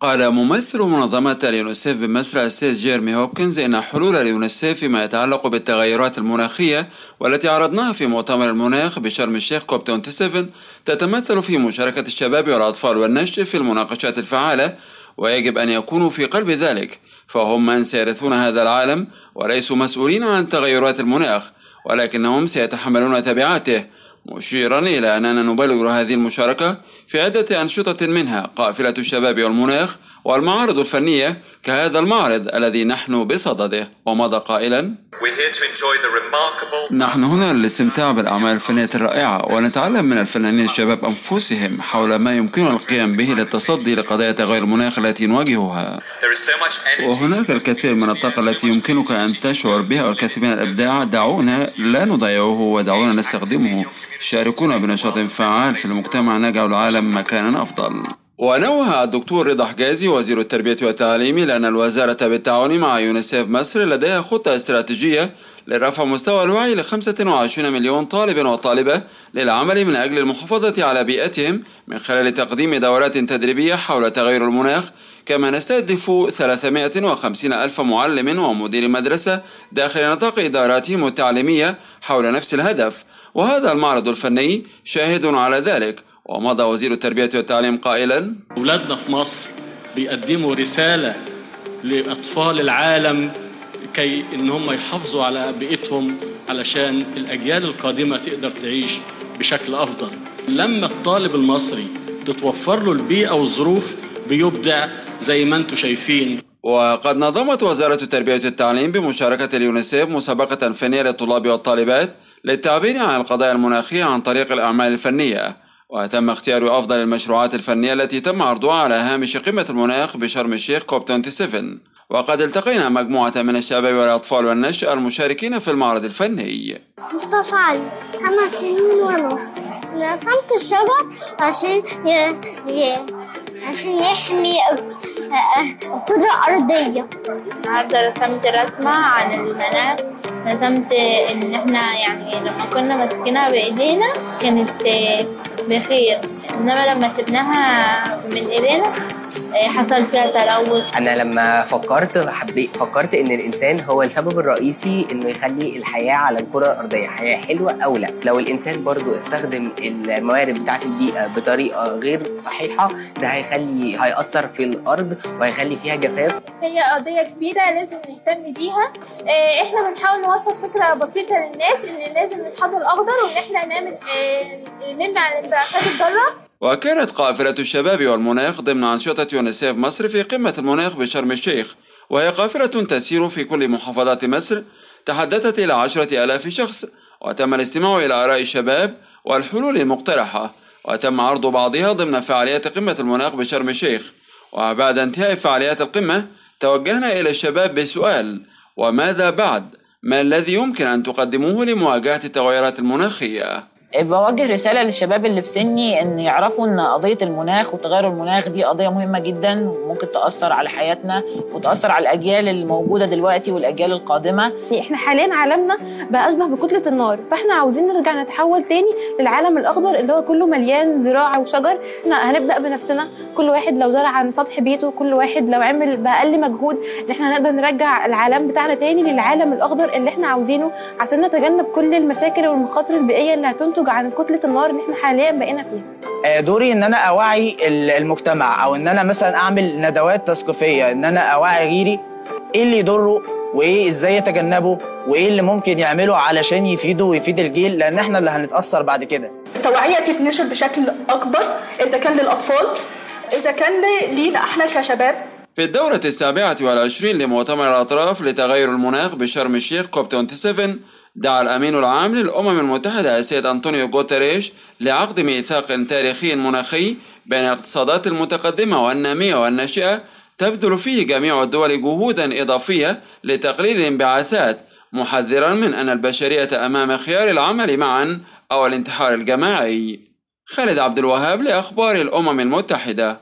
قال ممثل منظمة اليونسيف بمصر السيد جيرمي هوبكنز إن حلول اليونسيف فيما يتعلق بالتغيرات المناخية والتي عرضناها في مؤتمر المناخ بشرم الشيخ كوب 27 تتمثل في مشاركة الشباب والأطفال والنشء في المناقشات الفعالة ويجب أن يكونوا في قلب ذلك فهم من سيرثون هذا العالم وليسوا مسؤولين عن تغيرات المناخ ولكنهم سيتحملون تبعاته مشيرا إلى أننا نبلغ هذه المشاركة في عدة أنشطة منها قافلة الشباب والمناخ والمعارض الفنية كهذا المعرض الذي نحن بصدده. ومضى قائلا؟ نحن هنا للاستمتاع بالأعمال الفنية الرائعة ونتعلم من الفنانين الشباب أنفسهم حول ما يمكننا القيام به للتصدي لقضايا تغير المناخ التي نواجهها. وهناك الكثير من الطاقة التي يمكنك أن تشعر بها والكثير من الإبداع. دعونا لا نضيعه ودعونا نستخدمه. شاركونا بنشاط فعال في المجتمع نجعل العالم مكانا أفضل. ونوه الدكتور رضا حجازي وزير التربية والتعليم لأن الوزارة بالتعاون مع يونيسيف مصر لديها خطة استراتيجية لرفع مستوى الوعي ل 25 مليون طالب وطالبة للعمل من أجل المحافظة على بيئتهم من خلال تقديم دورات تدريبية حول تغير المناخ كما نستهدف 350 ألف معلم ومدير مدرسة داخل نطاق إداراتهم التعليمية حول نفس الهدف. وهذا المعرض الفني شاهد على ذلك. ومضى وزير التربية والتعليم قائلا أولادنا في مصر بيقدموا رسالة لأطفال العالم كي إن هم يحافظوا على بيئتهم علشان الأجيال القادمة تقدر تعيش بشكل أفضل. لما الطالب المصري تتوفر له البيئة والظروف بيبدع زي ما أنتم شايفين. وقد نظمت وزارة التربية والتعليم بمشاركة اليونسيف مسابقة فنية للطلاب والطالبات للتعبير عن القضايا المناخية عن طريق الأعمال الفنية. وتم اختيار أفضل المشروعات الفنية التي تم عرضها على هامش قمة المناخ بشرم الشيخ كوب 27 وقد التقينا مجموعة من الشباب والأطفال والنشء المشاركين في المعرض الفني. مصطفى علي خمس سنين ونص. رسمت الشجر عشان ي... ي... عشان يحمي الكرة الأرضية. النهاردة رسمت رسمة عن المناخ. رسمت إن إحنا يعني لما كنا ماسكينها بإيدينا كانت بخير. إنما لما سبناها من إيدينا حصل فيها تلوث؟ أنا لما فكرت حبيت فكرت إن الإنسان هو السبب الرئيسي إنه يخلي الحياة على الكرة الأرضية. حياة حلوة أو لأ. لو الإنسان برضو استخدم الموارد بتاعة البيئة بطريقة غير صحيحة ده هيخلي هيأثر في الأرض وهيخلي فيها جفاف. هي قضية كبيرة لازم نهتم بيها. إحنا بنحاول نوصل فكرة بسيطة للناس إن لازم نتحضر الأخضر وإن إحنا نعمل نمنع الانبعاثات الضارة. وكانت قافلة الشباب والمناخ ضمن أنشطة يونيسيف مصر في قمة المناخ بشرم الشيخ وهي قافلة تسير في كل محافظات مصر تحدثت إلى عشرة آلاف شخص وتم الاستماع إلى آراء الشباب والحلول المقترحة وتم عرض بعضها ضمن فعاليات قمة المناخ بشرم الشيخ وبعد انتهاء فعاليات القمة توجهنا إلى الشباب بسؤال وماذا بعد؟ ما الذي يمكن أن تقدموه لمواجهة التغيرات المناخية؟ بوجه رسالة للشباب اللي في سني إن يعرفوا إن قضية المناخ وتغير المناخ دي قضية مهمة جدا وممكن تأثر على حياتنا وتأثر على الأجيال الموجودة دلوقتي والأجيال القادمة. إحنا حاليا عالمنا بقى أشبه بكتلة النار فإحنا عاوزين نرجع نتحول تاني للعالم الأخضر اللي هو كله مليان زراعة وشجر. إحنا هنبدأ بنفسنا كل واحد لو زرع عن سطح بيته كل واحد لو عمل بأقل مجهود إن إحنا هنقدر نرجع العالم بتاعنا تاني للعالم الأخضر اللي إحنا عاوزينه عشان نتجنب كل المشاكل والمخاطر البيئية اللي هتنتج عن كتلة النار اللي إحنا حاليا بقينا فيها. دوري إن أنا أوعي المجتمع أو إن أنا مثلا أعمل ندوات تثقيفية إن أنا أوعي غيري إيه اللي يضره وإيه إزاي يتجنبه وإيه اللي ممكن يعمله علشان يفيده ويفيد الجيل لأن إحنا اللي هنتأثر بعد كده. التوعيه تتنشر بشكل أكبر إذا كان للأطفال إذا كان لينا إحنا كشباب. في الدورة السابعة والعشرين لمؤتمر الأطراف لتغير المناخ بشرم الشيخ كوب 27 دعا الأمين العام للأمم المتحدة السيد أنطونيو غوتريش لعقد ميثاق تاريخي مناخي بين الاقتصادات المتقدمة والنامية والناشئة تبذل فيه جميع الدول جهودا إضافية لتقليل الانبعاثات محذرا من أن البشرية أمام خيار العمل معا أو الانتحار الجماعي. خالد عبد الوهاب لأخبار الأمم المتحدة.